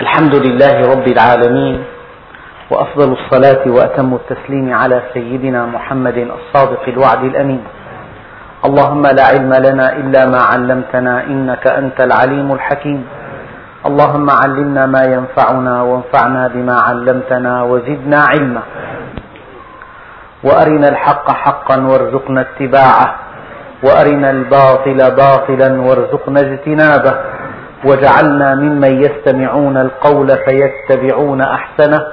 الحمد لله رب العالمين وأفضل الصلاة وأتم التسليم على سيدنا محمد الصادق الوعد الأمين. اللهم لا علم لنا إلا ما علمتنا إنك أنت العليم الحكيم. اللهم علمنا ما ينفعنا وانفعنا بما علمتنا وزدنا علما. وأرنا الحق حقا وارزقنا اتباعه. وأرنا الباطل باطلا وارزقنا اجتنابه. واجعلنا ممن يستمعون القول فيتبعون أحسنه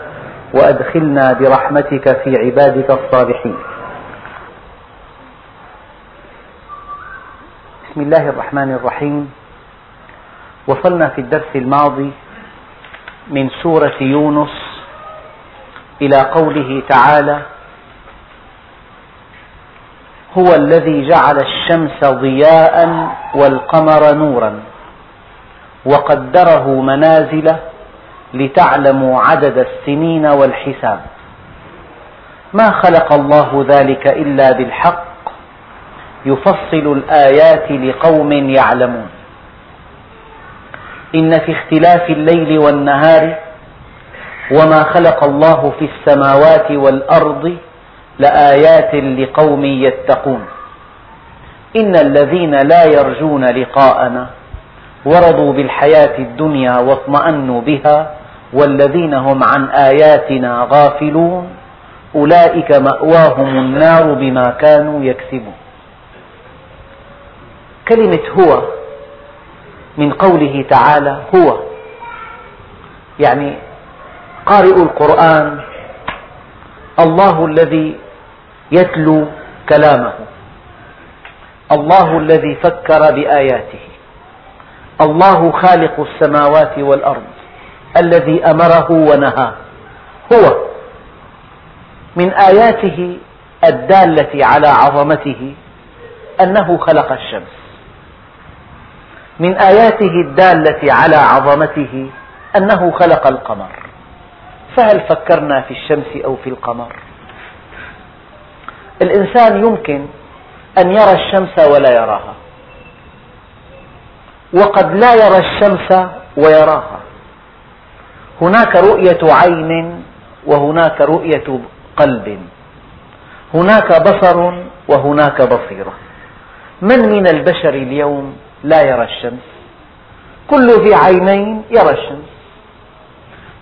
وأدخلنا برحمتك في عبادك الصالحين. بسم الله الرحمن الرحيم. وصلنا في الدرس الماضي من سورة يونس إلى قوله تعالى هو الذي جعل الشمس ضياء والقمر نورا. وقدره منازل لتعلموا عدد السنين والحساب. ما خلق الله ذلك إلا بالحق يفصل الآيات لقوم يعلمون. إن في اختلاف الليل والنهار وما خلق الله في السماوات والأرض لآيات لقوم يتقون. إن الذين لا يرجون لقاءنا ورضوا بالحياة الدنيا واطمأنوا بها والذين هم عن آياتنا غافلون. أولئك مأواهم النار بما كانوا يكسبون. كلمة هو من قوله تعالى هو يعني قارئ القرآن الله الذي يتلو كلامه الله الذي فكر بآياته. الله خالق السماوات والأرض الذي أمره ونهاه هو من آياته الدالة على عظمته أنه خلق الشمس. من آياته الدالة على عظمته أنه خلق القمر. فهل فكرنا في الشمس أو في القمر؟ الإنسان يمكن أن يرى الشمس ولا يراها. وقد لا يرى الشمس ويراها. هناك رؤية عين وهناك رؤية قلب. هناك بصر وهناك بصيرة. من من البشر اليوم لا يرى الشمس؟ كل ذي عينين يرى الشمس.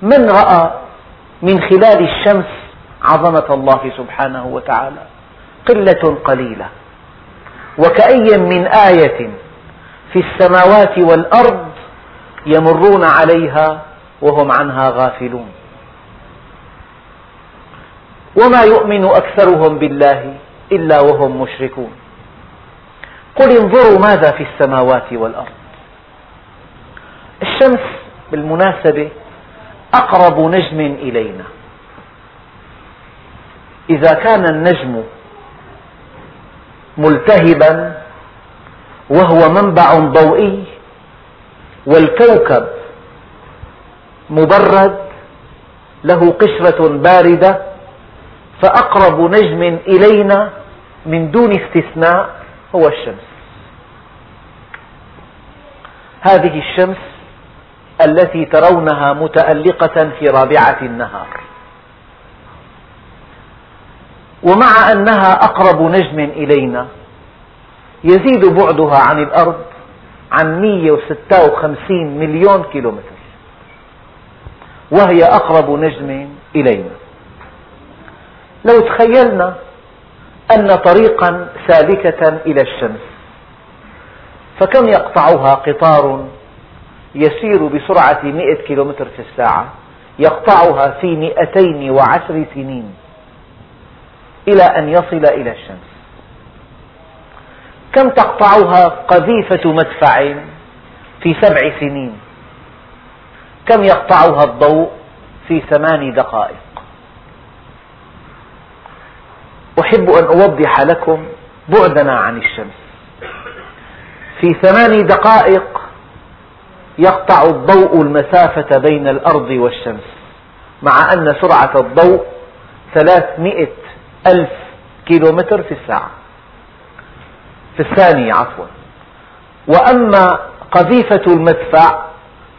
من رأى من خلال الشمس عظمة الله سبحانه وتعالى؟ قلة قليلة. وكأي من آية في السماوات والأرض يمرون عليها وهم عنها غافلون. وما يؤمن أكثرهم بالله إلا وهم مشركون. قل انظروا ماذا في السماوات والأرض. الشمس بالمناسبة أقرب نجم إلينا. إذا كان النجم ملتهبا وهو منبع ضوئي والكوكب مبرد له قشرة باردة فأقرب نجم إلينا من دون استثناء هو الشمس. هذه الشمس التي ترونها متألقة في رابعة النهار. ومع أنها أقرب نجم إلينا يزيد بعدها عن الأرض عن 156 مليون كيلومتر. وهي أقرب نجم إلينا. لو تخيلنا أن طريقا سالكة إلى الشمس فكم يقطعها قطار يسير بسرعة مئة كيلومتر في الساعة؟ يقطعها في مئتين وعشر سنين إلى أن يصل إلى الشمس. كم تقطعها قذيفة مدفع في سبع سنين؟ كم يقطعها الضوء في ثمان دقائق؟ أحب أن أوضح لكم بعدنا عن الشمس. في ثمان دقائق يقطع الضوء المسافة بين الأرض والشمس مع أن سرعة الضوء ثلاثمئة ألف كيلومتر في الساعة. في الثانية عفوا. وأما قذيفة المدفع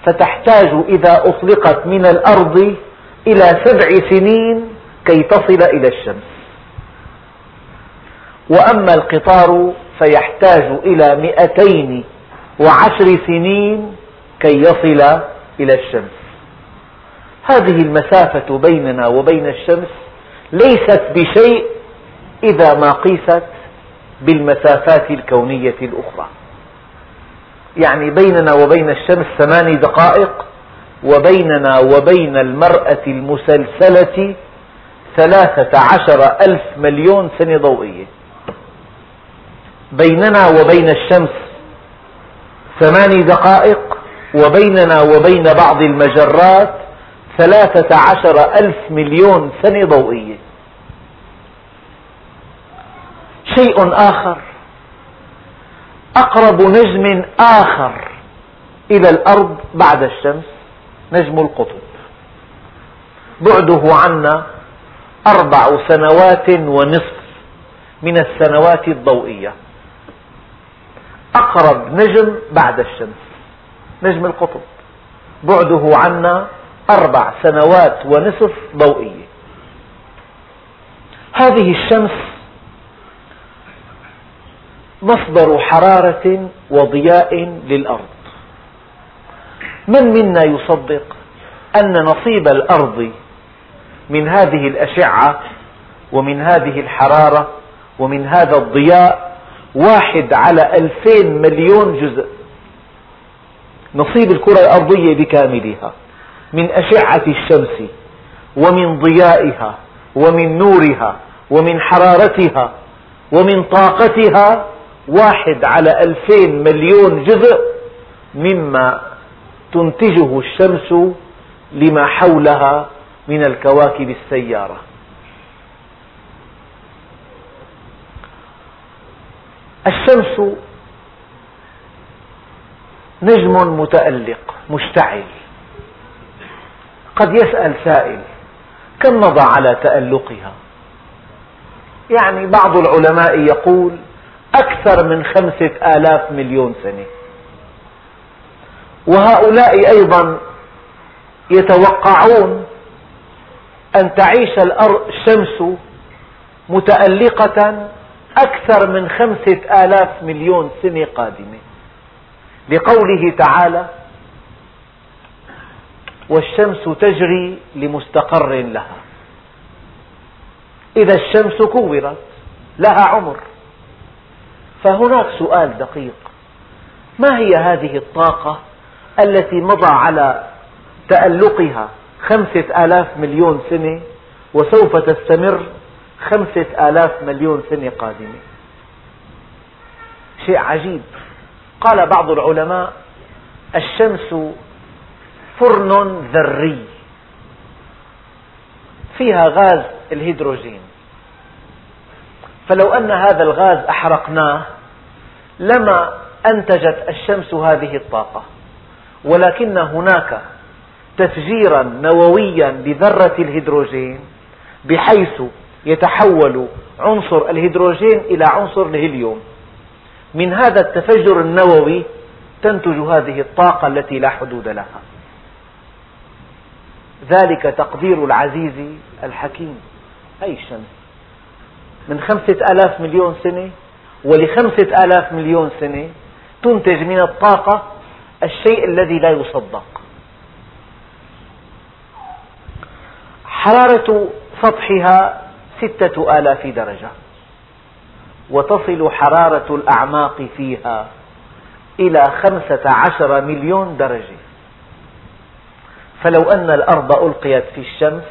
فتحتاج إذا أطلقت من الأرض إلى سبع سنين كي تصل إلى الشمس. وأما القطار فيحتاج إلى مئتين وعشر سنين كي يصل إلى الشمس. هذه المسافة بيننا وبين الشمس ليست بشيء إذا ما قيست بالمسافات الكونية الأخرى. يعني بيننا وبين الشمس ثماني دقائق وبيننا وبين المرأة المسلسلة ثلاثة عشر ألف مليون سنة ضوئية. بيننا وبين الشمس ثماني دقائق وبيننا وبين بعض المجرات ثلاثة عشر ألف مليون سنة ضوئية. شيء آخر. أقرب نجم آخر إلى الأرض بعد الشمس نجم القطب. بعده عنا أربع سنوات ونصف من السنوات الضوئية. أقرب نجم بعد الشمس نجم القطب. بعده عنا أربع سنوات ونصف ضوئية. هذه الشمس مصدر حرارة وضياء للأرض. من منا يصدق أن نصيب الأرض من هذه الأشعة ومن هذه الحرارة ومن هذا الضياء واحد على ألفين مليون جزء؟ نصيب الكرة الأرضية بكاملها من أشعة الشمس ومن ضيائها ومن نورها ومن حرارتها ومن طاقتها واحد على ألفين مليون جزء مما تنتجه الشمس لما حولها من الكواكب السيارة. الشمس نجم متألق مشتعل قد يسأل سائل كم مضى على تألقها؟ يعني بعض العلماء يقول أكثر من خمسة آلاف مليون سنة. وهؤلاء أيضا يتوقعون أن تعيش الشمس متألقة أكثر من خمسة آلاف مليون سنة قادمة. لقوله تعالى والشمس تجري لمستقر لها. إذا الشمس كورت لها عمر. فهناك سؤال دقيق. ما هي هذه الطاقة التي مضى على تألقها خمسة آلاف مليون سنة وسوف تستمر خمسة آلاف مليون سنة قادمة؟ شيء عجيب. قال بعض العلماء الشمس فرن ذري فيها غاز الهيدروجين. فلو أن هذا الغاز أحرقناه لما أنتجت الشمس هذه الطاقة. ولكن هناك تفجيرا نوويا لذرة الهيدروجين بحيث يتحول عنصر الهيدروجين إلى عنصر الهيليوم. من هذا التفجر النووي تنتج هذه الطاقة التي لا حدود لها. ذلك تقدير العزيز الحكيم. أي الشمس من خمسة آلاف مليون سنة ولخمسة آلاف مليون سنة تنتج من الطاقة الشيء الذي لا يصدق. حرارة سطحها ستة آلاف درجة. وتصل حرارة الأعماق فيها إلى خمسة عشر مليون درجة. فلو أن الأرض ألقيت في الشمس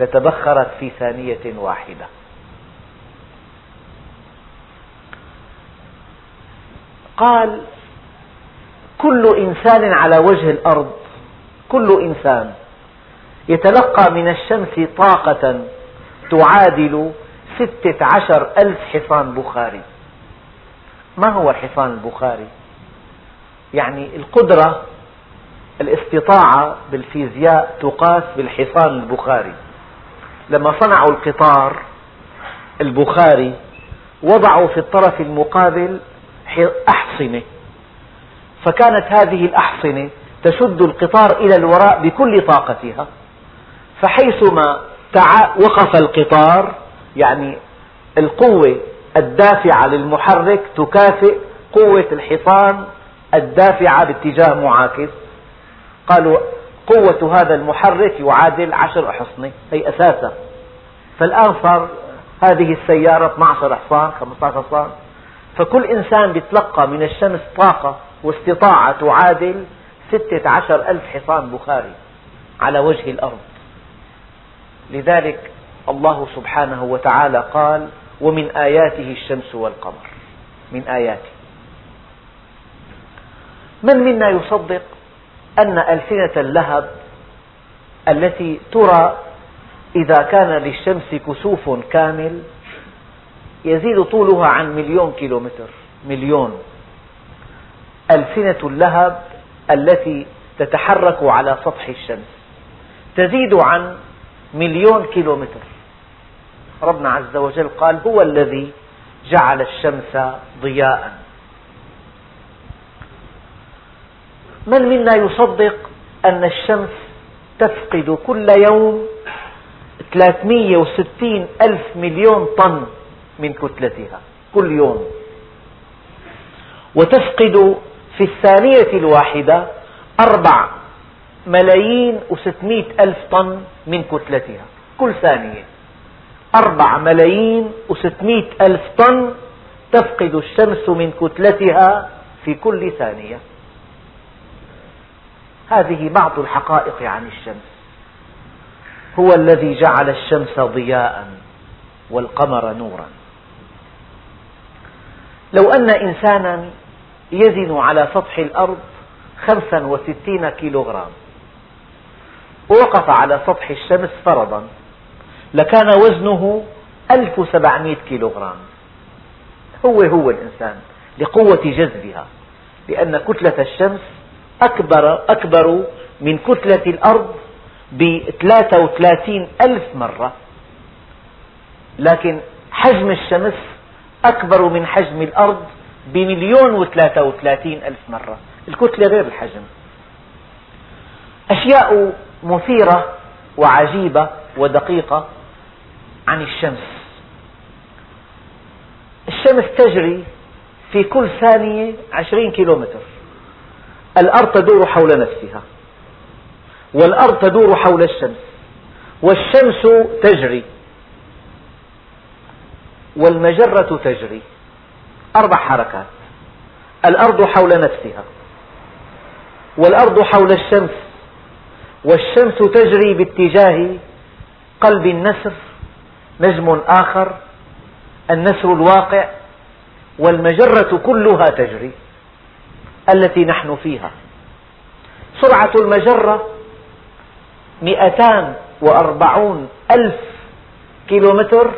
لتبخرت في ثانية واحدة. قال كل إنسان على وجه الأرض كل إنسان يتلقى من الشمس طاقة تعادل ستة عشر ألف حصان بخاري ما هو الحصان البخاري؟ يعني القدرة الاستطاعة بالفيزياء تقاس بالحصان البخاري لما صنعوا القطار البخاري وضعوا في الطرف المقابل أحصنة. فكانت هذه الأحصنة تشد القطار إلى الوراء بكل طاقتها. فحيثما وقف القطار يعني القوة الدافعة للمحرك تكافئ قوة الحصان الدافعة باتجاه معاكس. قالوا قوة هذا المحرك يعادل عشر أحصنة هي أساسا. فالآن صار هذه السيارة 12 حصان 15 حصان. فكل إنسان يتلقى من الشمس طاقة واستطاعة تعادل ستة عشر ألف حصان بخاري على وجه الأرض. لذلك الله سبحانه وتعالى قال ومن آياته الشمس والقمر. من آياته. من منا يصدق أن ألسنة اللهب التي ترى إذا كان للشمس كسوف كامل يزيد طولها عن مليون كيلومتر. مليون. ألسنة اللهب التي تتحرك على سطح الشمس. تزيد عن مليون كيلومتر. ربنا عز وجل قال هو الذي جعل الشمس ضياء. من منا يصدق أن الشمس تفقد كل يوم 360 ألف مليون طن من كتلتها كل يوم. وتفقد في الثانية الواحدة أربع ملايين وستمائة ألف طن من كتلتها كل ثانية. أربع ملايين وستمائة ألف طن تفقد الشمس من كتلتها في كل ثانية. هذه بعض الحقائق عن الشمس. هو الذي جعل الشمس ضياء والقمر نورا. لو أن إنسانا يزن على سطح الأرض خمسا وستين كيلوغرام ووقف على سطح الشمس فرضا لكان وزنه ألف وسبعمائة كيلوغرام. هو هو الإنسان لقوة جذبها لأن كتلة الشمس أكبر, أكبر من كتلة الأرض ب 33 ألف مرة. لكن حجم الشمس أكبر من حجم الأرض بمليون وثلاثة وثلاثين ألف مرة. الكتلة غير الحجم. أشياء مثيرة وعجيبة ودقيقة عن الشمس. الشمس تجري في كل ثانية عشرين كيلومتر. الأرض تدور حول نفسها. والأرض تدور حول الشمس. والشمس تجري. والمجرة تجري. أربع حركات. الأرض حول نفسها. والأرض حول الشمس. والشمس تجري باتجاه قلب النسر نجم آخر النسر الواقع والمجرة كلها تجري التي نحن فيها. سرعة المجرة مئتان وأربعون ألف كيلومتر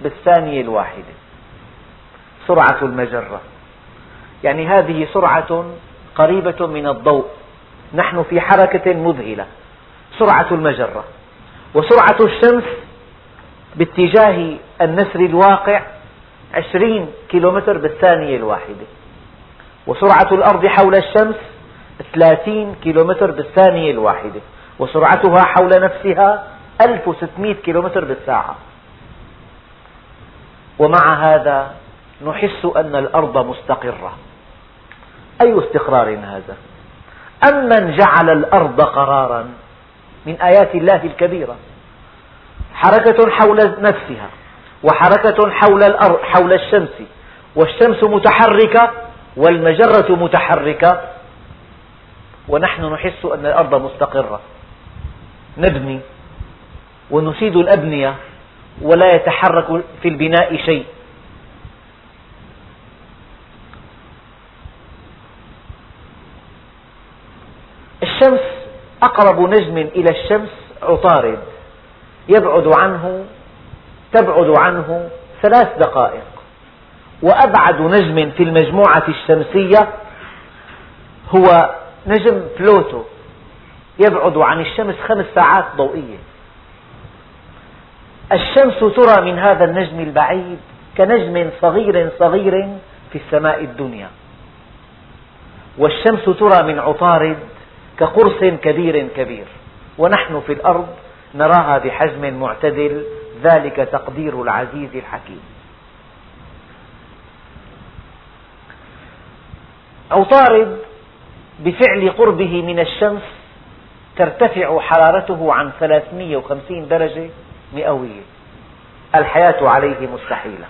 بالثانية الواحدة. سرعة المجرة. يعني هذه سرعة قريبة من الضوء. نحن في حركة مذهلة. سرعة المجرة. وسرعة الشمس باتجاه النسر الواقع عشرين كيلومتر بالثانية الواحدة. وسرعة الأرض حول الشمس ثلاثين كيلومتر بالثانية الواحدة. وسرعتها حول نفسها 1600 كيلومتر بالساعة. ومع هذا نحس أن الأرض مستقرة. أي استقرار هذا؟ أمن جعل الأرض قرارا من آيات الله الكبيرة؟ حركة حول نفسها وحركة حول الأرض حول الشمس والشمس متحركة والمجرة متحركة. ونحن نحس أن الأرض مستقرة. نبني ونشيد الأبنية. ولا يتحرك في البناء شيء. الشمس أقرب نجم إلى الشمس عطارد. يبعد عنه تبعد عنه ثلاث دقائق. وأبعد نجم في المجموعة الشمسية هو نجم بلوتو. يبعد عن الشمس خمس ساعات ضوئية. الشمس ترى من هذا النجم البعيد كنجم صغير صغير في السماء الدنيا. والشمس ترى من عطارد كقرص كبير كبير. ونحن في الأرض نراها بحجم معتدل ذلك تقدير العزيز الحكيم. عطارد بفعل قربه من الشمس ترتفع حرارته عن 350 درجة مئوية. الحياة عليه مستحيلة.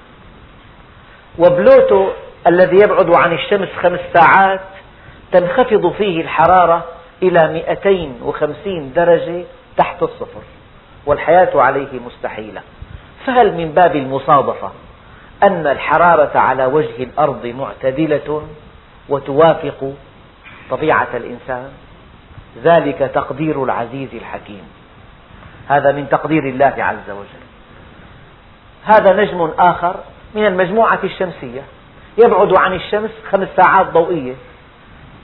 وبلوتو الذي يبعد عن الشمس خمس ساعات تنخفض فيه الحرارة إلى 250 درجة تحت الصفر. والحياة عليه مستحيلة. فهل من باب المصادفة أن الحرارة على وجه الأرض معتدلة وتوافق طبيعة الإنسان؟ ذلك تقدير العزيز الحكيم. هذا من تقدير الله عز وجل. هذا نجم آخر من المجموعة الشمسية. يبعد عن الشمس خمس ساعات ضوئية.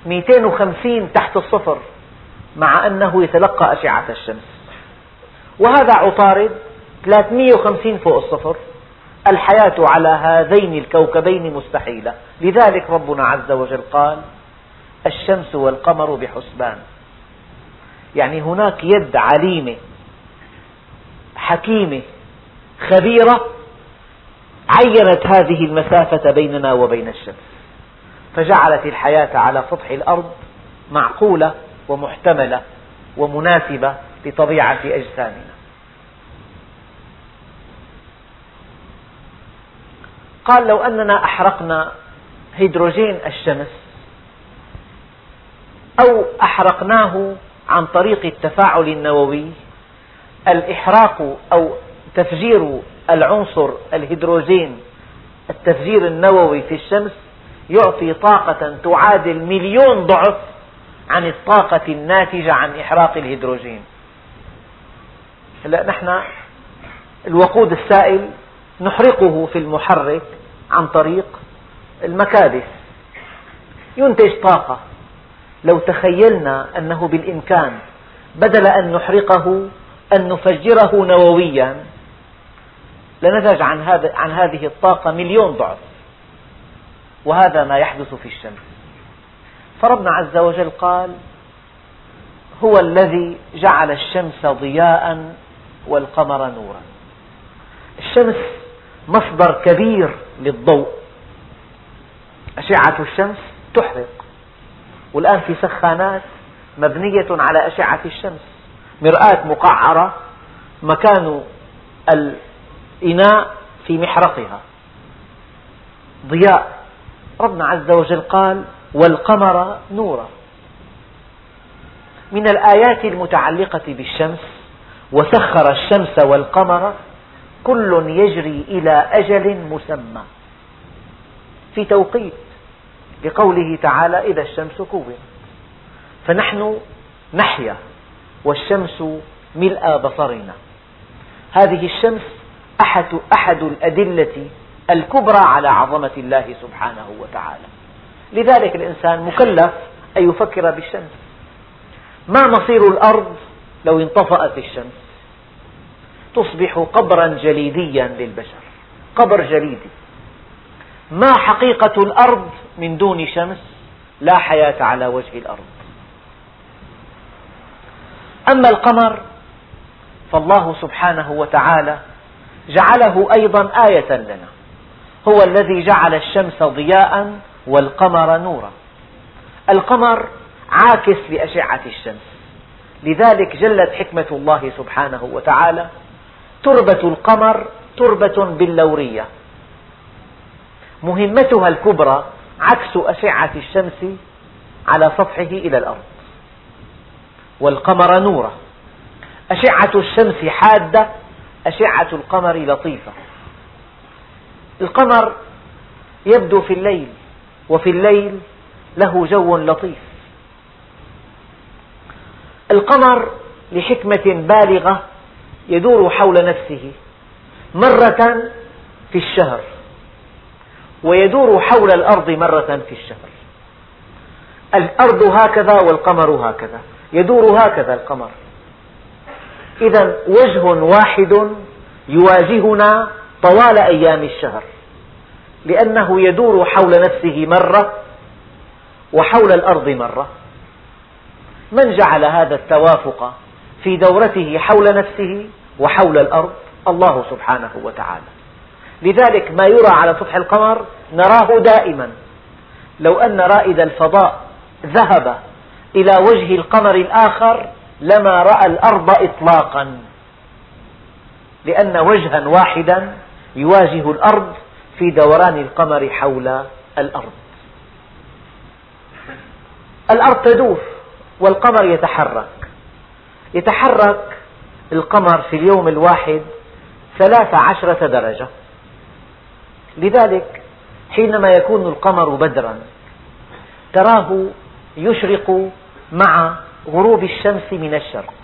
250 تحت الصفر مع أنه يتلقى أشعة الشمس. وهذا عطارد 350 فوق الصفر. الحياة على هذين الكوكبين مستحيلة. لذلك ربنا عز وجل قال الشمس والقمر بحسبان. يعني هناك يد عليمة حكيمة خبيرة عينت هذه المسافة بيننا وبين الشمس. فجعلت الحياة على سطح الأرض معقولة ومحتملة ومناسبة لطبيعة أجسامنا. قال لو أننا أحرقنا هيدروجين الشمس أو أحرقناه عن طريق التفاعل النووي الإحراق أو تفجير العنصر الهيدروجين التفجير النووي في الشمس يعطي طاقة تعادل مليون ضعف عن الطاقة الناتجة عن إحراق الهيدروجين. هلا نحن الوقود السائل نحرقه في المحرك عن طريق المكابس ينتج طاقة. لو تخيلنا أنه بالإمكان بدل أن نحرقه أن نفجره نوويا. لنتج عن, هذا عن هذه الطاقة مليون ضعف. وهذا ما يحدث في الشمس. فربنا عز وجل قال هو الذي جعل الشمس ضياء والقمر نورا. الشمس مصدر كبير للضوء. أشعة الشمس تحرق. والآن في سخانات مبنية على أشعة الشمس. مرآة مقعرة مكان الإناء في محرقها. ضياء. ربنا عز وجل قال والقمر نورا. من الآيات المتعلقة بالشمس وسخر الشمس والقمر كل يجري إلى أجل مسمى. في توقيت لقوله تعالى إذا الشمس كورت فنحن نحيا. والشمس ملء بصرنا. هذه الشمس أحد, أحد الأدلة الكبرى على عظمة الله سبحانه وتعالى. لذلك الإنسان مكلف أن يفكر بالشمس. ما مصير الأرض لو انطفأت الشمس؟ تصبح قبرا جليديا للبشر. قبر جليدي. ما حقيقة الأرض من دون شمس؟ لا حياة على وجه الأرض. أما القمر فالله سبحانه وتعالى جعله أيضا آية لنا. هو الذي جعل الشمس ضياء والقمر نورا. القمر عاكس لأشعة الشمس. لذلك جلت حكمة الله سبحانه وتعالى تربة القمر تربة بلورية مهمتها الكبرى عكس أشعة الشمس على سطحه إلى الأرض. والقمر نورا أشعة الشمس حادة أشعة القمر لطيفة. القمر يبدو في الليل وفي الليل له جو لطيف. القمر لحكمة بالغة يدور حول نفسه مرة في الشهر ويدور حول الأرض مرة في الشهر. الأرض هكذا والقمر هكذا. يدور هكذا القمر. إذا وجه واحد يواجهنا طوال أيام الشهر لأنه يدور حول نفسه مرة وحول الأرض مرة. من جعل هذا التوافق في دورته حول نفسه وحول الأرض؟ الله سبحانه وتعالى. لذلك ما يرى على سطح القمر نراه دائما. لو أن رائد الفضاء ذهب إلى وجه القمر الآخر لما رأى الأرض إطلاقا. لأن وجها واحدا يواجه الأرض في دوران القمر حول الأرض. الأرض تدور والقمر يتحرك. يتحرك القمر في اليوم الواحد ثلاث عشرة درجة. لذلك حينما يكون القمر بدرا تراه يشرق مع غروب الشمس من الشرق.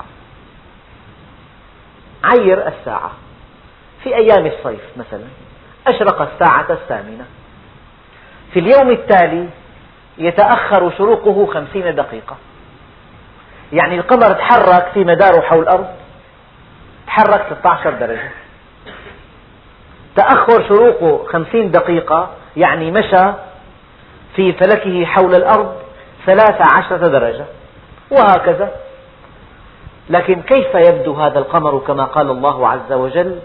عير الساعة. في أيام الصيف مثلا أشرق الساعة الثامنة. في اليوم التالي يتأخر شروقه خمسين دقيقة. يعني القمر تحرك في مداره حول الأرض تحرك 16 درجة. تأخر شروقه خمسين دقيقة يعني مشى في فلكه حول الأرض ثلاث عشرة درجة. وهكذا. لكن كيف يبدو هذا القمر كما قال الله عز وجل؟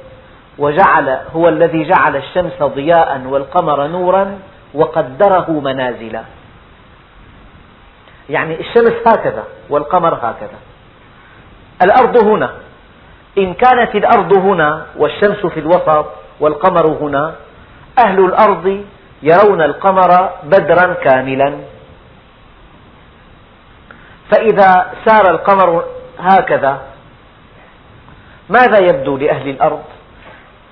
وجعل هو الذي جعل الشمس ضياء والقمر نورا وقدره منازلا. يعني الشمس هكذا والقمر هكذا. الأرض هنا. إن كانت الأرض هنا والشمس في الوسط والقمر هنا أهل الأرض يرون القمر بدرا كاملا. فإذا سار القمر هكذا ماذا يبدو لأهل الأرض؟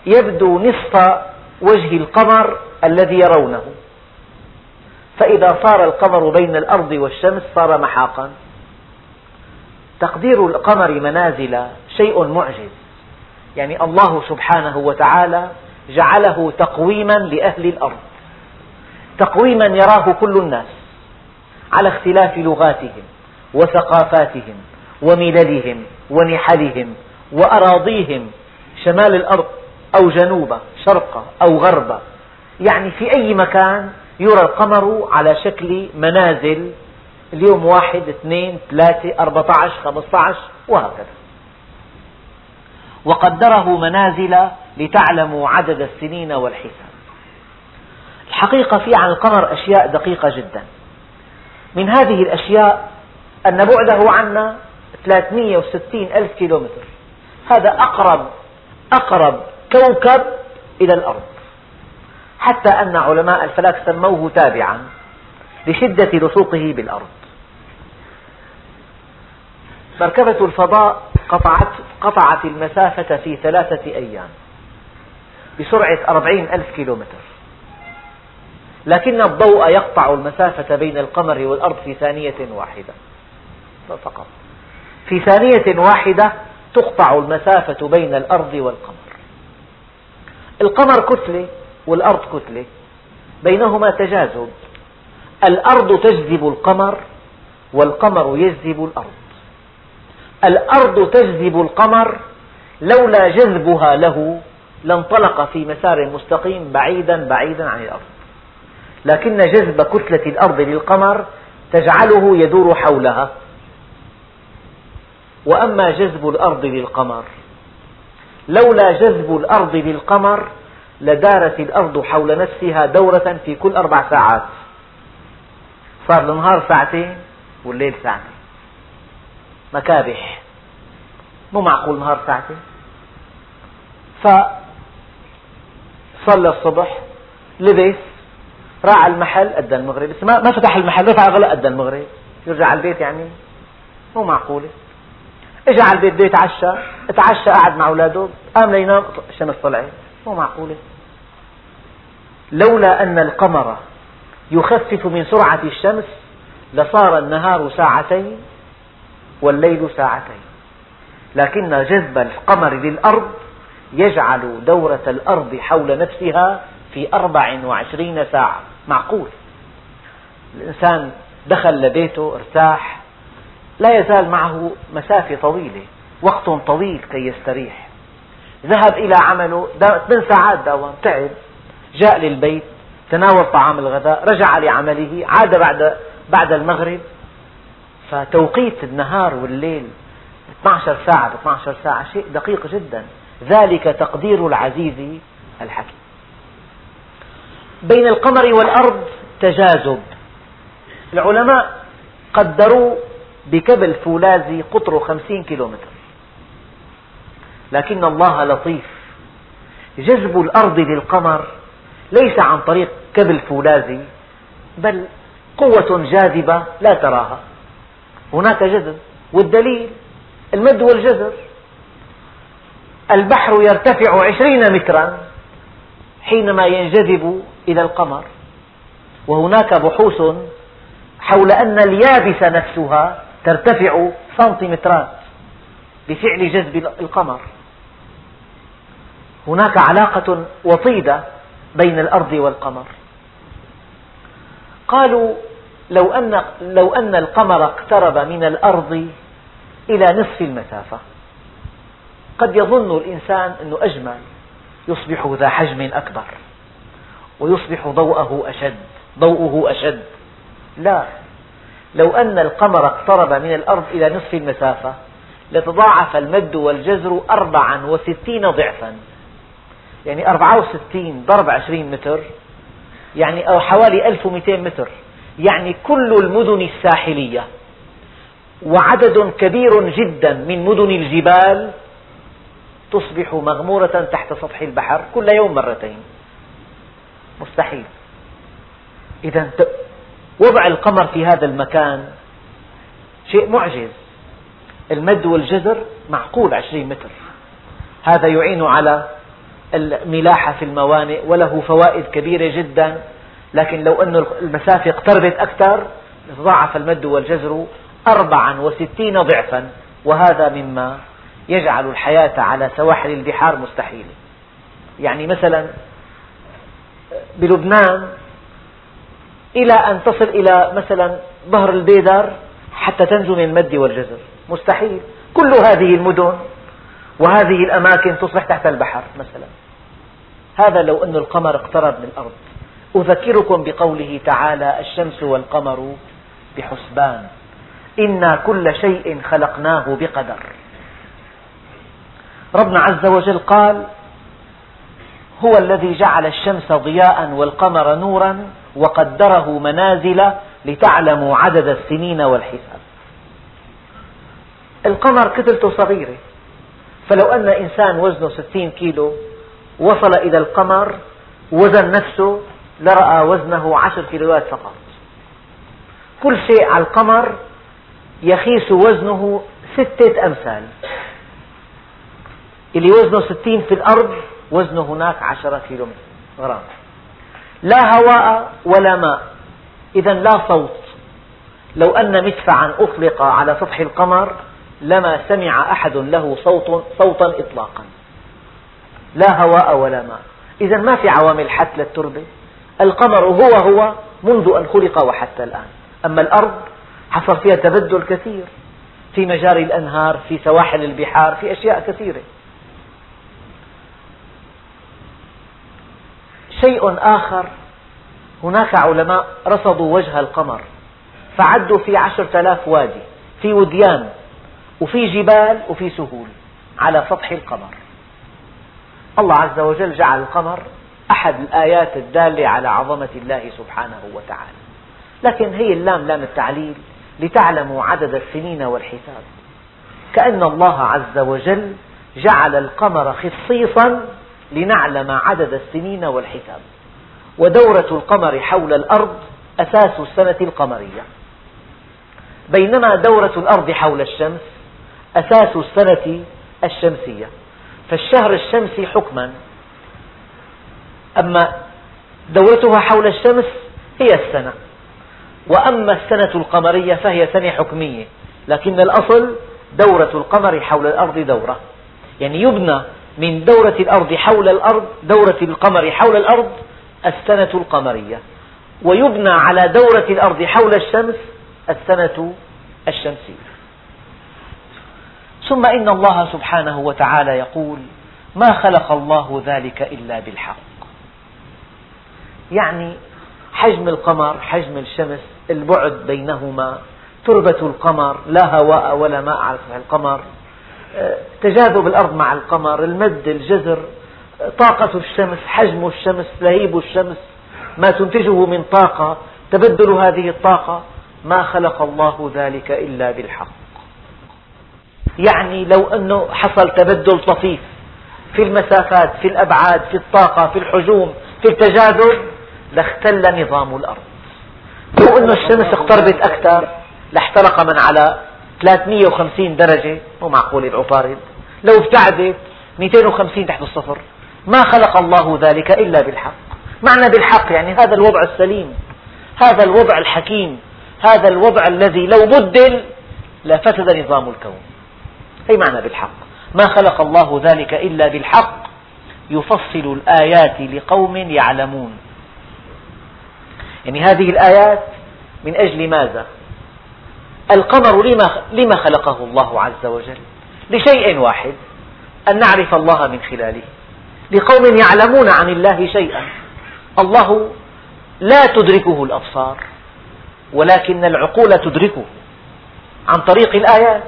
يبدو نصف وجه القمر الذي يرونه. فإذا صار القمر بين الأرض والشمس صار محاقا. تقدير القمر منازل شيء معجز. يعني الله سبحانه وتعالى جعله تقويما لأهل الأرض. تقويما يراه كل الناس على اختلاف لغاتهم. وثقافاتهم ومللهم ونحلهم وأراضيهم شمال الأرض أو جنوبه شرقه أو غربه. يعني في أي مكان يرى القمر على شكل منازل اليوم واحد اثنين ثلاثة أربعة عشر خمسة عشر وهكذا. وقدره منازل لتعلموا عدد السنين والحساب. الحقيقة في عن القمر أشياء دقيقة جدا. من هذه الأشياء أن بعده عنا 360 ألف كيلومتر. هذا أقرب أقرب كوكب إلى الأرض. حتى أن علماء الفلك سموه تابعا لشدة لصوقه بالأرض. مركبة الفضاء قطعت, قطعت المسافة في ثلاثة أيام بسرعة أربعين ألف كيلومتر. لكن الضوء يقطع المسافة بين القمر والأرض في ثانية واحدة. فقط. في ثانية واحدة تقطع المسافة بين الأرض والقمر. القمر كتلة والأرض كتلة. بينهما تجاذب. الأرض تجذب القمر والقمر يجذب الأرض. الأرض تجذب القمر لولا جذبها له لانطلق في مسار مستقيم بعيدا بعيدا عن الأرض. لكن جذب كتلة الأرض للقمر تجعله يدور حولها. وأما جذب الأرض للقمر. لولا جذب الأرض للقمر لدارت الأرض حول نفسها دورة في كل أربع ساعات. صار النهار ساعتين والليل ساعتين. مكابح. مو معقول نهار ساعتين. فصلى الصبح لبس راح على المحل أدى المغرب. بس ما فتح المحل رفع غلق أدى المغرب. يرجع على البيت يعني. مو معقولة. اجى على البيت بده يتعشى اتعشى قعد مع أولاده قام لينام الشمس طلعت مو معقولة. لولا أن القمر يخفف من سرعة الشمس لصار النهار ساعتين والليل ساعتين. لكن جذب القمر للأرض يجعل دورة الأرض حول نفسها في أربع وعشرين ساعة. معقول. الإنسان دخل لبيته ارتاح لا يزال معه مسافة طويلة وقت طويل كي يستريح. ذهب إلى عمله ثمان ساعات داوم تعب جاء للبيت تناول طعام الغداء رجع لعمله عاد بعد بعد المغرب. فتوقيت النهار والليل 12 ساعة ب 12 ساعة شيء دقيق جدا. ذلك تقدير العزيز الحكيم. بين القمر والأرض تجاذب. العلماء قدروا بكبل فولاذي قطره خمسين كيلومتر. لكن الله لطيف. جذب الأرض للقمر ليس عن طريق كبل فولاذي بل قوة جاذبة لا تراها. هناك جذب والدليل المد والجزر البحر يرتفع عشرين مترا حينما ينجذب إلى القمر. وهناك بحوث حول أن اليابسة نفسها ترتفع سنتيمترات بفعل جذب القمر. هناك علاقة وطيدة بين الأرض والقمر. قالوا لو أن, لو أن القمر اقترب من الأرض إلى نصف المسافة قد يظن الإنسان أنه أجمل يصبح ذا حجم أكبر ويصبح ضوءه أشد ضوءه أشد. لا. لو أن القمر اقترب من الأرض إلى نصف المسافة لتضاعف المد والجزر أربعا وستين ضعفا. يعني أربعة وستين ضرب عشرين متر يعني أو حوالي ألف ومئتين متر. يعني كل المدن الساحلية. وعدد كبير جدا من مدن الجبال تصبح مغمورة تحت سطح البحر كل يوم مرتين. مستحيل. إذا وضع القمر في هذا المكان شيء معجز. المد والجزر معقول عشرين متر. هذا يعين على الملاحة في الموانئ وله فوائد كبيرة جدا لكن لو أن المسافة اقتربت أكثر تضاعف المد والجزر أربعا وستين ضعفا وهذا مما يجعل الحياة على سواحل البحار مستحيلة. يعني مثلا بلبنان إلى أن تصل إلى مثلا ظهر البيدر حتى تنجو من المد والجزر. مستحيل. كل هذه المدن وهذه الأماكن تصبح تحت البحر مثلا. هذا لو أن القمر اقترب من الأرض أذكركم بقوله تعالى الشمس والقمر بحسبان. إنا كل شيء خلقناه بقدر. ربنا عز وجل قال هو الذي جعل الشمس ضياء والقمر نورا وقدره منازل لتعلموا عدد السنين والحساب. القمر كتلته صغيرة. فلو أن إنسان وزنه ستين كيلو وصل إلى القمر وزن نفسه لرأى وزنه عشر كيلوات فقط. كل شيء على القمر يخيس وزنه ستة أمثال. اللي وزنه ستين في الأرض وزنه هناك عشرة كيلو غرام. لا هواء ولا ماء. إذا لا صوت. لو أن مدفعا أطلق على سطح القمر لما سمع أحد له صوت صوتا إطلاقا. لا هواء ولا ماء. إذا ما في عوامل حث للتربة القمر هو هو منذ أن خلق وحتى الآن. أما الأرض حصل فيها تبدل كثير. في مجاري الأنهار في سواحل البحار في أشياء كثيرة. شيء آخر. هناك علماء رصدوا وجه القمر فعدوا في عشرة آلاف وادي في وديان وفي جبال وفي سهول على سطح القمر. الله عز وجل جعل القمر أحد الآيات الدالة على عظمة الله سبحانه وتعالى. لكن هي اللام لام التعليل لتعلموا عدد السنين والحساب. كأن الله عز وجل جعل القمر خصيصا لنعلم عدد السنين والحساب. ودورة القمر حول الأرض أساس السنة القمرية. بينما دورة الأرض حول الشمس أساس السنة الشمسية. فالشهر الشمسي حكما. أما دورتها حول الشمس هي السنة. وأما السنة القمرية فهي سنة حكمية. لكن الأصل دورة القمر حول الأرض دورة. يعني يبنى من دورة الأرض حول الأرض دورة القمر حول الأرض السنة القمرية. ويبنى على دورة الأرض حول الشمس السنة الشمسية. ثم إن الله سبحانه وتعالى يقول ما خلق الله ذلك إلا بالحق. يعني حجم القمر حجم الشمس البعد بينهما تربة القمر لا هواء ولا ماء على القمر. تجاذب الأرض مع القمر المد الجزر طاقة الشمس حجم الشمس لهيب الشمس ما تنتجه من طاقة تبدل هذه الطاقة. ما خلق الله ذلك إلا بالحق. يعني لو أنه حصل تبدل طفيف في المسافات في الأبعاد في الطاقة في الحجوم في التجاذب لاختل نظام الأرض. لو أن الشمس اقتربت أكثر لاحترق من على 350 درجة مو معقول العطارد لو ابتعدت 250 تحت الصفر. ما خلق الله ذلك إلا بالحق. معنى بالحق يعني هذا الوضع السليم هذا الوضع الحكيم هذا الوضع الذي لو بدل لفسد نظام الكون. أي معنى بالحق؟ ما خلق الله ذلك إلا بالحق. يفصل الآيات لقوم يعلمون. يعني هذه الآيات من أجل ماذا؟ القمر لما, لما خلقه الله عز وجل؟ لشيء واحد أن نعرف الله من خلاله. لقوم يعلمون عن الله شيئا. الله لا تدركه الأبصار ولكن العقول تدركه عن طريق الآيات.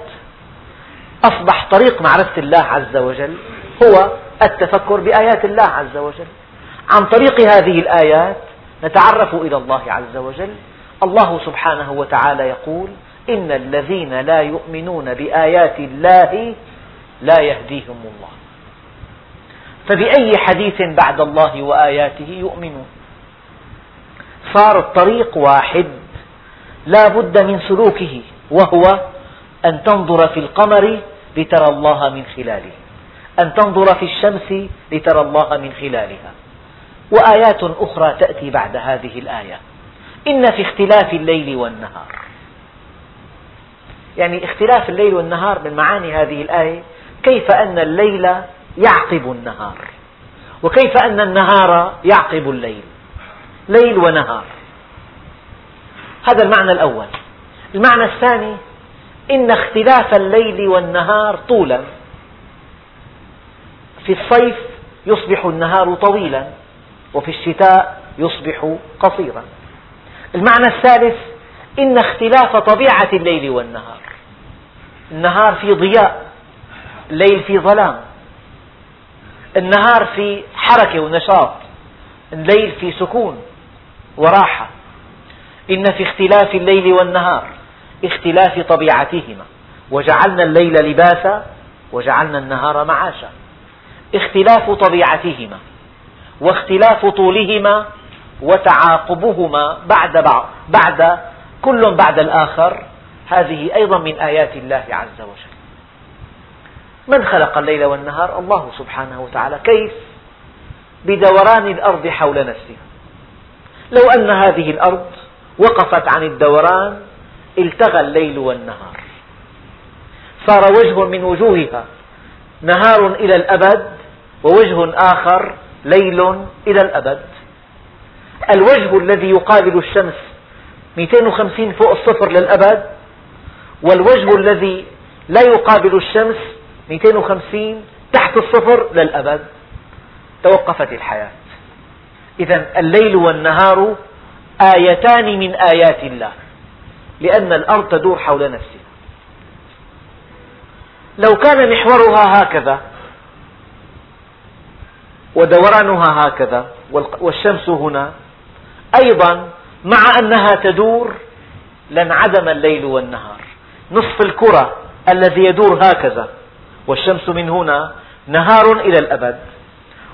أصبح طريق معرفة الله عز وجل هو التفكر بآيات الله عز وجل. عن طريق هذه الآيات نتعرف إلى الله عز وجل. الله سبحانه وتعالى يقول إن الذين لا يؤمنون بآيات الله لا يهديهم الله. فبأي حديث بعد الله وآياته يؤمنون؟ صار الطريق واحد لا بد من سلوكه وهو أن تنظر في القمر لترى الله من خلاله أن تنظر في الشمس لترى الله من خلالها. وآيات أخرى تأتي بعد هذه الآية. إن في اختلاف الليل والنهار. يعني اختلاف الليل والنهار من معاني هذه الآية كيف أن الليل يعقب النهار؟ وكيف أن النهار يعقب الليل؟ ليل ونهار. هذا المعنى الأول. المعنى الثاني إن اختلاف الليل والنهار طولا. في الصيف يصبح النهار طويلا وفي الشتاء يصبح قصيرا. المعنى الثالث إن اختلاف طبيعة الليل والنهار. النهار في ضياء الليل في ظلام. النهار في حركة ونشاط. الليل في سكون وراحة. إن في اختلاف الليل والنهار اختلاف طبيعتهما. وجعلنا الليل لباسا وجعلنا النهار معاشا. اختلاف طبيعتهما واختلاف طولهما وتعاقبهما بعد بعض بعد كل بعد الآخر هذه أيضا من آيات الله عز وجل. من خلق الليل والنهار؟ الله سبحانه وتعالى. كيف؟ بدوران الأرض حول نفسها. لو أن هذه الأرض وقفت عن الدوران التغى الليل والنهار. صار وجه من وجوهها نهار إلى الأبد ووجه آخر ليل إلى الأبد. الوجه الذي يقابل الشمس 250 فوق الصفر للأبد والوجه الذي لا يقابل الشمس 250 تحت الصفر للأبد. توقفت الحياة. إذا الليل والنهار آيتان من آيات الله لأن الأرض تدور حول نفسها. لو كان محورها هكذا ودورانها هكذا والشمس هنا أيضا مع أنها تدور لانعدم الليل والنهار. نصف الكرة الذي يدور هكذا والشمس من هنا نهار إلى الأبد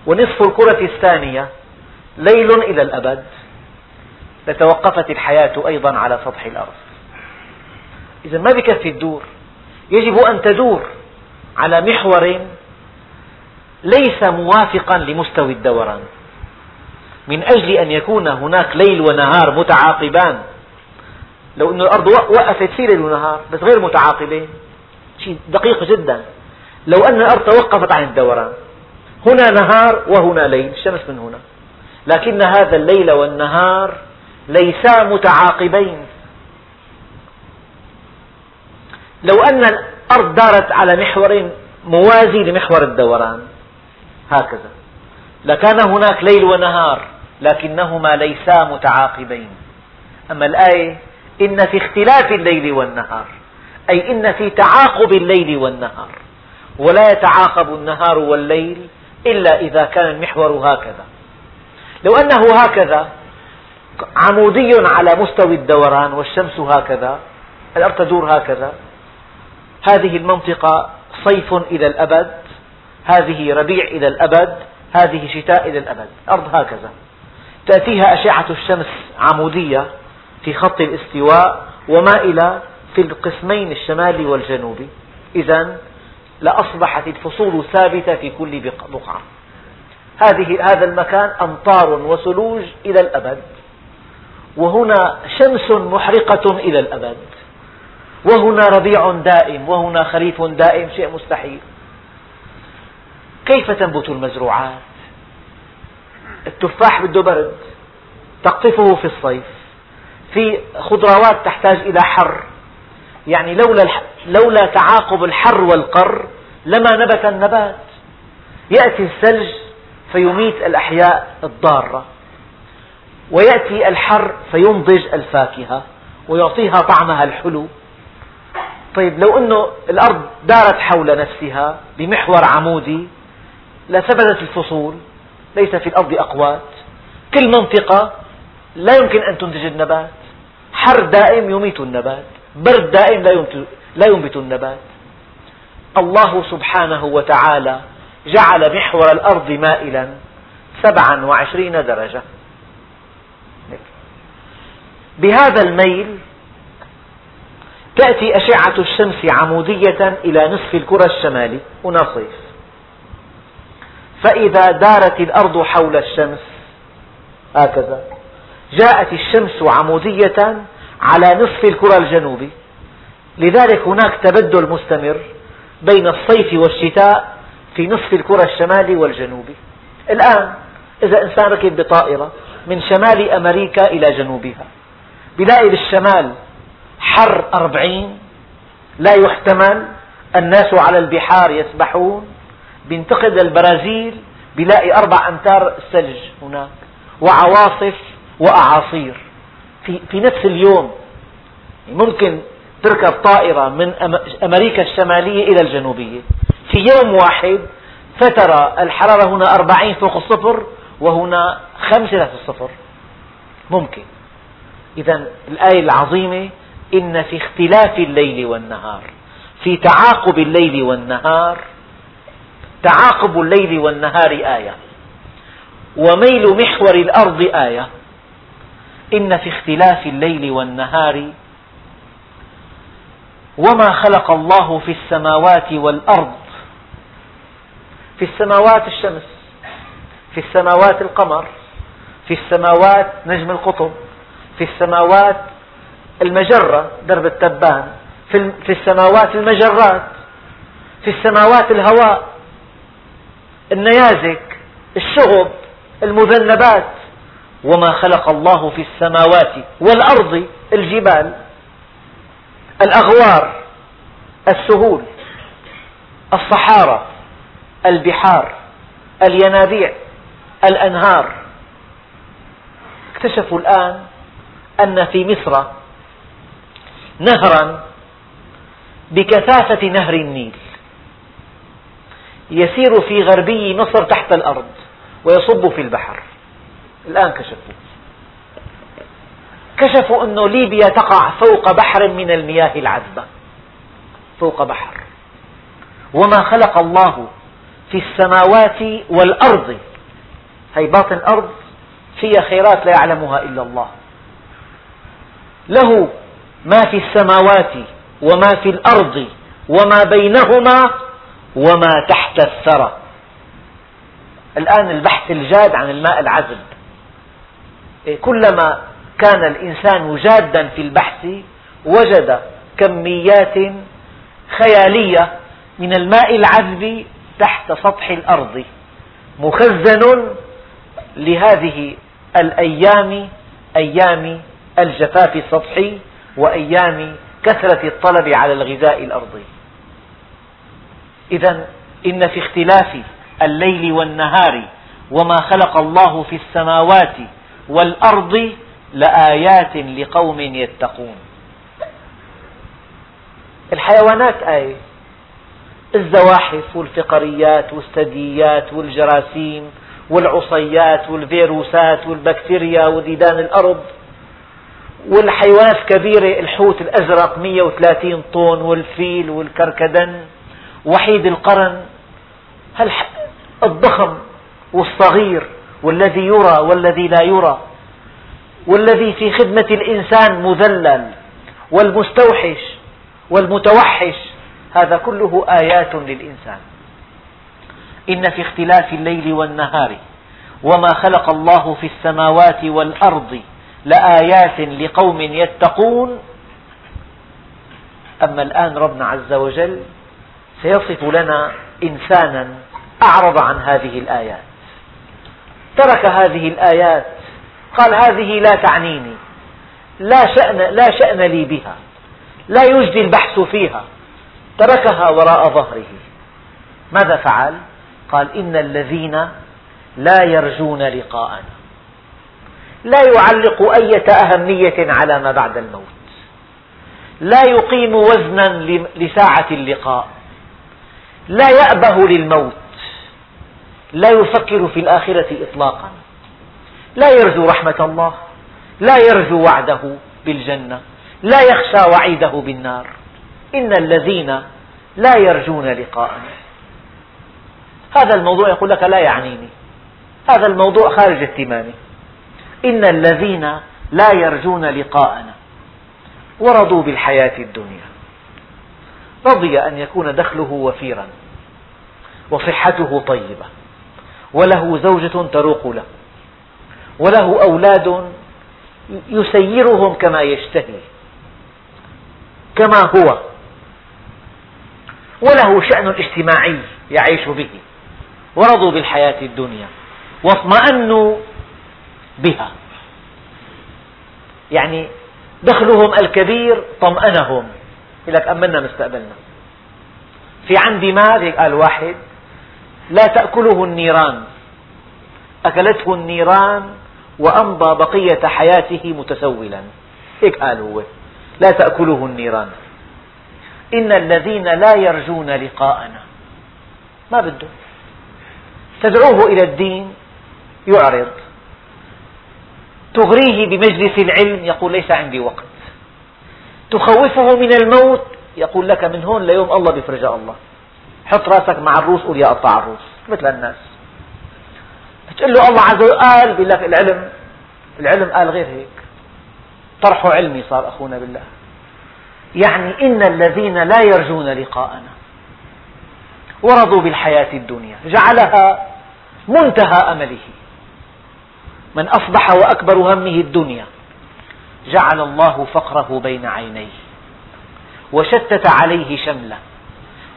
ونصف الكرة الثانية ليل إلى الأبد. لتوقفت الحياة أيضا على سطح الأرض. إذا ما بكفي تدور يجب أن تدور على محور ليس موافقا لمستوى الدوران. من أجل أن يكون هناك ليل ونهار متعاقبان. لو أن الأرض وقفت في ليل ونهار بس غير متعاقبين شيء دقيق جدا. لو أن الأرض توقفت عن الدوران هنا نهار وهنا ليل الشمس من هنا. لكن هذا الليل والنهار ليسا متعاقبين. لو أن الأرض دارت على محور موازي لمحور الدوران هكذا. لكان هناك ليل ونهار لكنهما ليسا متعاقبين. أما الآية إن في اختلاف الليل والنهار أي إن في تعاقب الليل والنهار. ولا يتعاقب النهار والليل إلا إذا كان المحور هكذا. لو أنه هكذا عمودي على مستوى الدوران والشمس هكذا الأرض تدور هكذا هذه المنطقة صيف إلى الأبد هذه ربيع إلى الأبد هذه شتاء إلى الأبد. الأرض هكذا. تأتيها أشعة الشمس عمودية في خط الاستواء ومائلة في القسمين الشمالي والجنوبي إذا لأصبحت الفصول ثابتة في كل بقعة. هذه هذا المكان أمطار وثلوج إلى الأبد. وهنا شمس محرقة إلى الأبد. وهنا ربيع دائم. وهنا خريف دائم. شيء مستحيل. كيف تنبت المزروعات؟ التفاح بده برد تقطفه في الصيف في خضروات تحتاج إلى حر. يعني لولا, لولا تعاقب الحر والقر لما نبت النبات. يأتي الثلج فيميت الأحياء الضارة ويأتي الحر فينضج الفاكهة ويعطيها طعمها الحلو. طيب لو أنه الأرض دارت حول نفسها بمحور عمودي لثبتت الفصول ليس في الأرض أقوات. كل منطقة لا يمكن أن تنتج النبات. حر دائم يميت النبات. برد دائم لا ينبت النبات. الله سبحانه وتعالى جعل محور الأرض مائلا سبعا وعشرين درجة. بهذا الميل تأتي أشعة الشمس عمودية إلى نصف الكرة الشمالي. هنا صيف. فإذا دارت الأرض حول الشمس هكذا. جاءت الشمس عمودية على نصف الكرة الجنوبي. لذلك هناك تبدل مستمر بين الصيف والشتاء في نصف الكرة الشمالي والجنوبي. الآن إذا إنسان ركب بطائرة من شمال أمريكا إلى جنوبها بلاقي بالشمال حر أربعين لا يحتمل الناس على البحار يسبحون بينتقل للبرازيل بيلاقي أربع أمتار ثلج هناك وعواصف وأعاصير. في, في نفس اليوم ممكن تركب طائرة من أمريكا الشمالية إلى الجنوبية. في يوم واحد فترى الحرارة هنا أربعين فوق الصفر وهنا خمسة تحت الصفر. ممكن. إذا الآية العظيمة إن في اختلاف الليل والنهار في تعاقب الليل والنهار تعاقب الليل والنهار آية. وميل محور الأرض آية. إن في اختلاف الليل والنهار وما خلق الله في السماوات والأرض. في السماوات الشمس في السماوات القمر في السماوات نجم القطب في السماوات المجرة درب التبان في السماوات المجرات في السماوات الهواء. النيازك الشغب المذنبات. وما خلق الله في السماوات والأرض الجبال الأغوار السهول الصحارى البحار الينابيع الأنهار. اكتشفوا الآن أن في مصر نهرا بكثافة نهر النيل. يسير في غربي مصر تحت الأرض ويصب في البحر. الآن كشفوا. كشفوا أن ليبيا تقع فوق بحر من المياه العذبة. فوق بحر. وما خلق الله في السماوات والأرض. هي باطن الأرض فيها خيرات لا يعلمها إلا الله. له ما في السماوات وما في الأرض وما بينهما وما تحت الثرى. الآن البحث الجاد عن الماء العذب. إيه، كلما كان الإنسان جادا في البحث وجد كميات خيالية من الماء العذب تحت سطح الأرض مخزن لهذه الأيام أيام الجفاف السطحي وأيام كثرة الطلب على الغذاء الأرضي. إذا إن في اختلاف الليل والنهار وما خلق الله في السماوات والأرض لآيات لقوم يتقون. الحيوانات آية الزواحف والفقريات والثدييات والجراثيم والعصيات والفيروسات والبكتيريا وديدان الأرض والحيوانات الكبيرة الحوت الأزرق 130 طن والفيل والكركدن وحيد القرن الضخم والصغير والذي يرى والذي لا يرى والذي في خدمة الإنسان مذلل والمستوحش والمتوحش هذا كله آيات للإنسان. إن في اختلاف الليل والنهار وما خلق الله في السماوات والأرض لآيات لقوم يتقون. أما الآن ربنا عز وجل سيصف لنا إنسانا أعرض عن هذه الآيات. ترك هذه الآيات. قال هذه لا تعنيني. لا شأن, لا شأن لي بها. لا يجدي البحث فيها. تركها وراء ظهره. ماذا فعل؟ قال إن الذين لا يرجون لقاءنا. لا يعلق أية أهمية على ما بعد الموت. لا يقيم وزنا لساعة اللقاء. لا يأبه للموت. لا يفكر في الآخرة إطلاقا. لا يرجو رحمة الله. لا يرجو وعده بالجنة. لا يخشى وعيده بالنار. إن الذين لا يرجون لقاءنا. هذا الموضوع يقول لك لا يعنيني. هذا الموضوع خارج اهتمامي. إن الذين لا يرجون لقاءنا ورضوا بالحياة الدنيا. رضي أن يكون دخله وفيرا. وصحته طيبة. وله زوجة تروق له. وله أولاد يسيرهم كما يشتهي كما هو. وله شأن اجتماعي يعيش به. ورضوا بالحياة الدنيا. واطمأنوا بها. يعني دخلهم الكبير طمأنهم. يقول لك أمنا مستقبلنا. في عندي مال قال واحد لا تأكله النيران. أكلته النيران وأمضى بقية حياته متسولا. هيك قال هو. لا تأكله النيران. إن الذين لا يرجون لقاءنا. ما بده. تدعوه إلى الدين. يعرض. تغريه بمجلس العلم. يقول ليس عندي وقت. تخوفه من الموت. يقول لك من هون ليوم الله بفرجاء الله. حط راسك مع الروس قول يا قطع الروس مثل الناس. تقول له الله عز وجل قال بيقول لك العلم العلم قال غير هيك. طرحه علمي صار أخونا بالله. يعني إن الذين لا يرجون لقاءنا ورضوا بالحياة الدنيا جعلها منتهى أمله. من أصبح وأكبر همه الدنيا جعل الله فقره بين عينيه وشتت عليه شمله.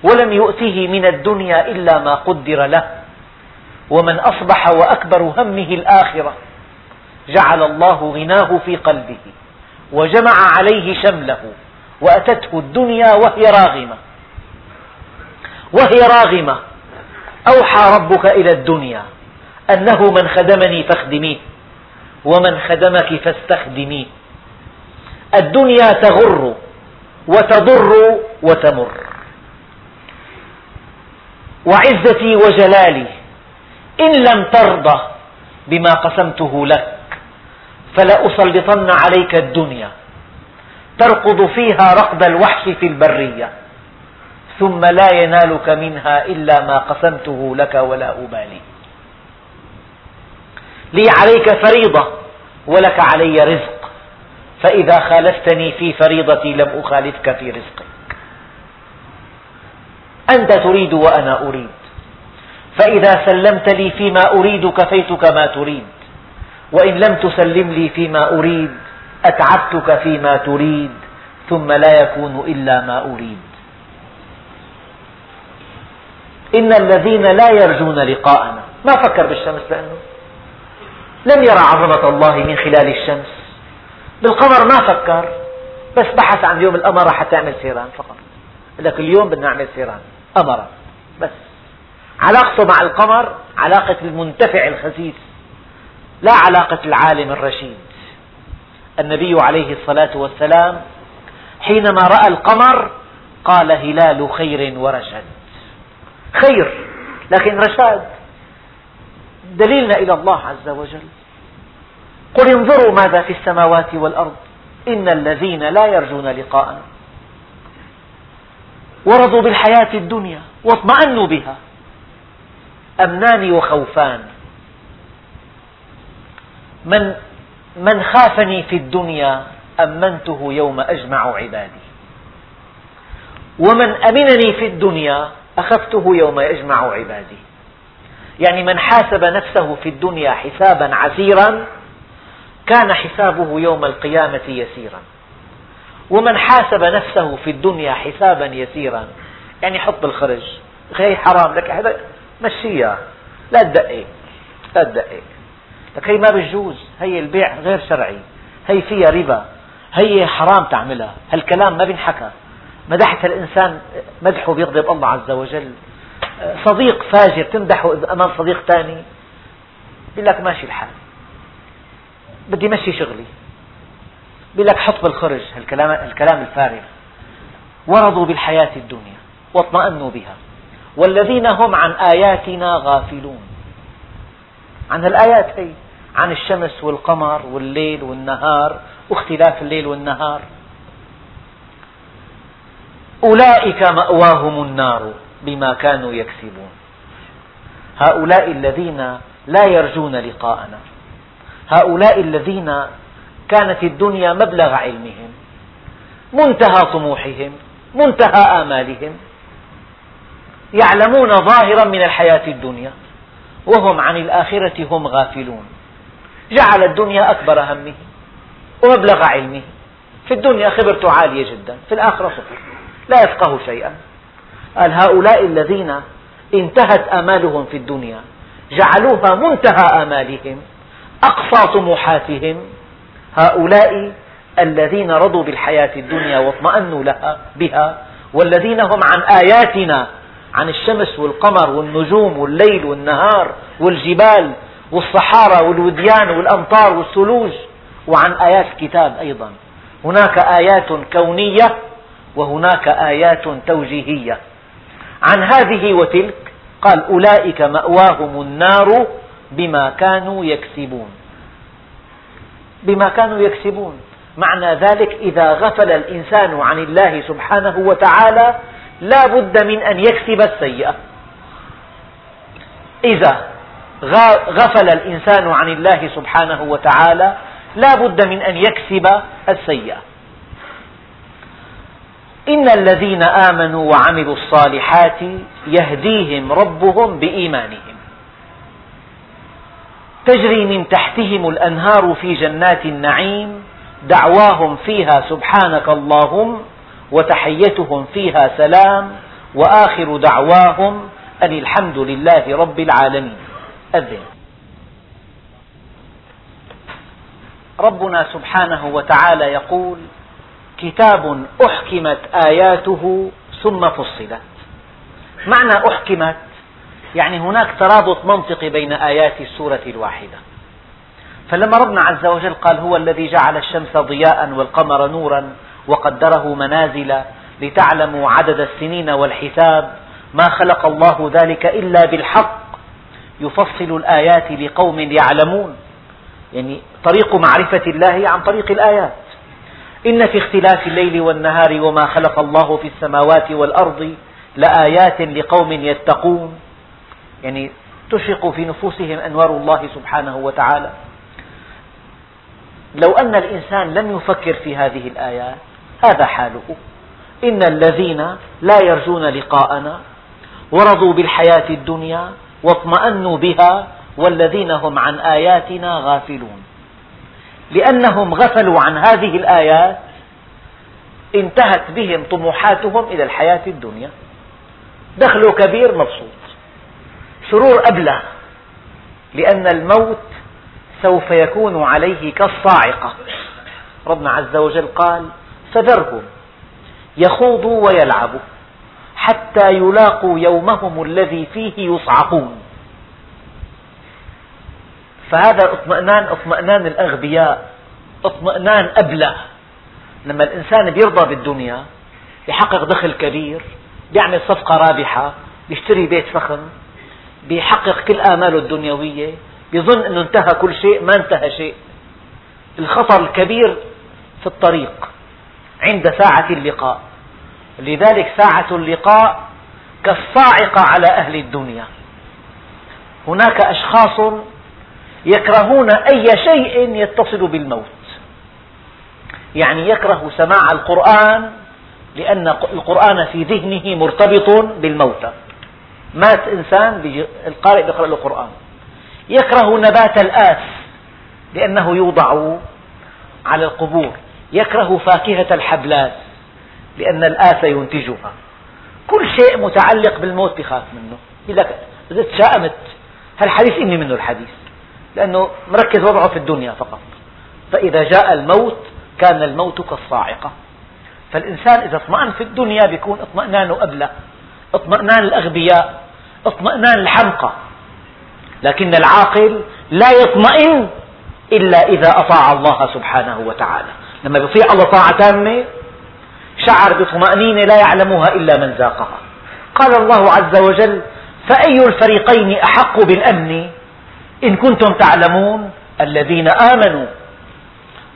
ولم يؤته من الدنيا إلا ما قدر له. ومن أصبح وأكبر همه الآخرة جعل الله غناه في قلبه وجمع عليه شمله وأتته الدنيا وهي راغمة. وهي راغمة. أوحى ربك إلى الدنيا أنه من خدمني فاخدميه ومن خدمك فاستخدميه. الدنيا تغر وتضر وتمر. وعزتي وجلالي إن لم ترضى بما قسمته لك فلأسلطن عليك الدنيا تركض فيها ركض الوحش في البرية ثم لا ينالك منها إلا ما قسمته لك ولا أبالي لي عليك فريضة ولك علي رزق فإذا خالفتني في فريضتي لم أخالفك في رزقك أنت تريد وأنا أريد. فإذا سلمت لي فيما أريد كفيتك ما تريد. وإن لم تسلم لي فيما أريد أتعبتك فيما تريد ثم لا يكون إلا ما أريد. إن الذين لا يرجون لقاءنا ما فكر بالشمس لأنه لم يرى عظمة الله من خلال الشمس. بالقمر ما فكر بس بحث عن يوم القمر حتى يعمل سيران فقط. لك اليوم بدنا نعمل سيران. قمرا بس. علاقته مع القمر علاقة المنتفع الخسيس لا علاقة العالم الرشيد. النبي عليه الصلاة والسلام حينما رأى القمر قال هلال خير ورشد. خير لكن رشاد. دليلنا إلى الله عز وجل. قل انظروا ماذا في السماوات والأرض. إن الذين لا يرجون لقاءنا. ورضوا بالحياة الدنيا واطمأنوا بها. أمنان وخوفان. من من خافني في الدنيا أمنته يوم أجمع عبادي. ومن أمنني في الدنيا أخفته يوم يجمع عبادي. يعني من حاسب نفسه في الدنيا حسابا عسيرا كان حسابه يوم القيامة يسيرا. ومن حاسب نفسه في الدنيا حسابا يسيرا. يعني حط بالخرج. هي حرام. لك هذا مشيها لا تدقق. لا تدقق. لك هي ما بتجوز. هي البيع غير شرعي. هي فيها ربا. هي حرام تعملها. هالكلام ما بينحكى. مدحت الإنسان مدحه بيغضب الله عز وجل. صديق فاجر تمدحه أمام صديق ثاني بيقول لك ماشي الحال. بدي مشي شغلي. بيقول لك حط بالخرج الكلام, الكلام الفارغ. ورضوا بالحياة الدنيا واطمأنوا بها. والذين هم عن آياتنا غافلون. عن الآيات هي. عن الشمس والقمر والليل والنهار واختلاف الليل والنهار. أولئك مأواهم النار بما كانوا يكسبون. هؤلاء الذين لا يرجون لقاءنا. هؤلاء الذين كانت الدنيا مبلغ علمهم منتهى طموحهم منتهى آمالهم يعلمون ظاهرا من الحياة الدنيا وهم عن الآخرة هم غافلون. جعل الدنيا أكبر همه ومبلغ علمه. في الدنيا خبرته عالية جدا في الآخرة صفر لا يفقه شيئا. قال هؤلاء الذين انتهت آمالهم في الدنيا جعلوها منتهى آمالهم أقصى طموحاتهم هؤلاء الذين رضوا بالحياة الدنيا واطمأنوا لها بها والذين هم عن آياتنا عن الشمس والقمر والنجوم والليل والنهار والجبال والصحارى والوديان والأمطار والثلوج وعن آيات الكتاب أيضا. هناك آيات كونية وهناك آيات توجيهية. عن هذه وتلك قال أولئك مأواهم النار بما كانوا يكسبون. بما كانوا يكسبون. معنى ذلك إذا غفل الإنسان عن الله سبحانه وتعالى لا بد من أن يكسب السيئة. إذا غفل الإنسان عن الله سبحانه وتعالى لا بد من أن يكسب السيئة. إن الذين آمنوا وعملوا الصالحات يهديهم ربهم بإيمانهم. تجري من تحتهم الأنهار في جنات النعيم دعواهم فيها سبحانك اللهم وتحيتهم فيها سلام وآخر دعواهم أن الحمد لله رب العالمين. أذن. ربنا سبحانه وتعالى يقول كتاب أحكمت آياته ثم فصلت. معنى أحكمت؟ يعني هناك ترابط منطقي بين آيات السورة الواحدة. فلما ربنا عز وجل قال هو الذي جعل الشمس ضياء والقمر نورا وقدره منازل لتعلموا عدد السنين والحساب ما خلق الله ذلك إلا بالحق يفصل الآيات لقوم يعلمون. يعني طريق معرفة الله عن طريق الآيات. إن في اختلاف الليل والنهار وما خلق الله في السماوات والأرض لآيات لقوم يتقون. يعني تشرق في نفوسهم أنوار الله سبحانه وتعالى. لو أن الإنسان لم يفكر في هذه الآيات هذا حاله. إن الذين لا يرجون لقاءنا ورضوا بالحياة الدنيا واطمأنوا بها والذين هم عن آياتنا غافلون. لأنهم غفلوا عن هذه الآيات انتهت بهم طموحاتهم إلى الحياة الدنيا. دخله كبير مبسوط. سرور أبلى لأن الموت سوف يكون عليه كالصاعقة. ربنا عز وجل قال فذرهم يخوضوا ويلعبوا حتى يلاقوا يومهم الذي فيه يصعقون. فهذا اطمئنان اطمئنان الأغبياء اطمئنان أبلى لما الإنسان بيرضى بالدنيا يحقق دخل كبير بيعمل صفقة رابحة بيشتري بيت فخم بيحقق كل آماله الدنيوية يظن أنه انتهى كل شيء ما انتهى شيء. الخطر الكبير في الطريق عند ساعة اللقاء. لذلك ساعة اللقاء كالصاعقة على أهل الدنيا. هناك أشخاص يكرهون أي شيء يتصل بالموت. يعني يكره سماع القرآن لأن القرآن في ذهنه مرتبط بالموتى. مات إنسان القارئ يقرأ له القرآن يكره نبات الآس لأنه يوضع على القبور. يكره فاكهة الحبلات لأن الآس ينتجها. كل شيء متعلق بالموت يخاف منه. إذا تشاءمت هالحديث إني منه الحديث. لأنه مركز وضعه في الدنيا فقط. فإذا جاء الموت كان الموت كالصاعقة. فالإنسان إذا اطمأن في الدنيا بيكون اطمئنانه أبلى اطمئنان الأغبياء اطمئنان الحمقى. لكن العاقل لا يطمئن إلا إذا أطاع الله سبحانه وتعالى. لما يطيع الله طاعة تامة شعر بطمأنينة لا يعلمها إلا من ذاقها. قال الله عز وجل فأي الفريقين أحق بالأمن؟ إن كنتم تعلمون الذين آمنوا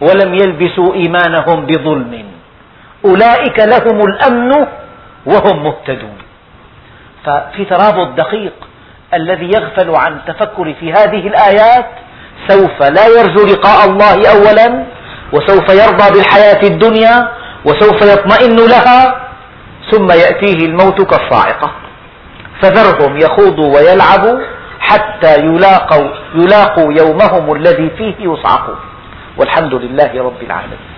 ولم يلبسوا إيمانهم بظلم. أولئك لهم الأمن وهم مهتدون. ففي ترابط دقيق الذي يغفل عن التفكر في هذه الآيات سوف لا يرجو لقاء الله أولا وسوف يرضى بالحياة الدنيا وسوف يطمئن لها ثم يأتيه الموت كالصاعقة. فذرهم يخوضوا ويلعبوا حتى يلاقوا, يلاقوا يومهم الذي فيه يصعقون. والحمد لله رب العالمين.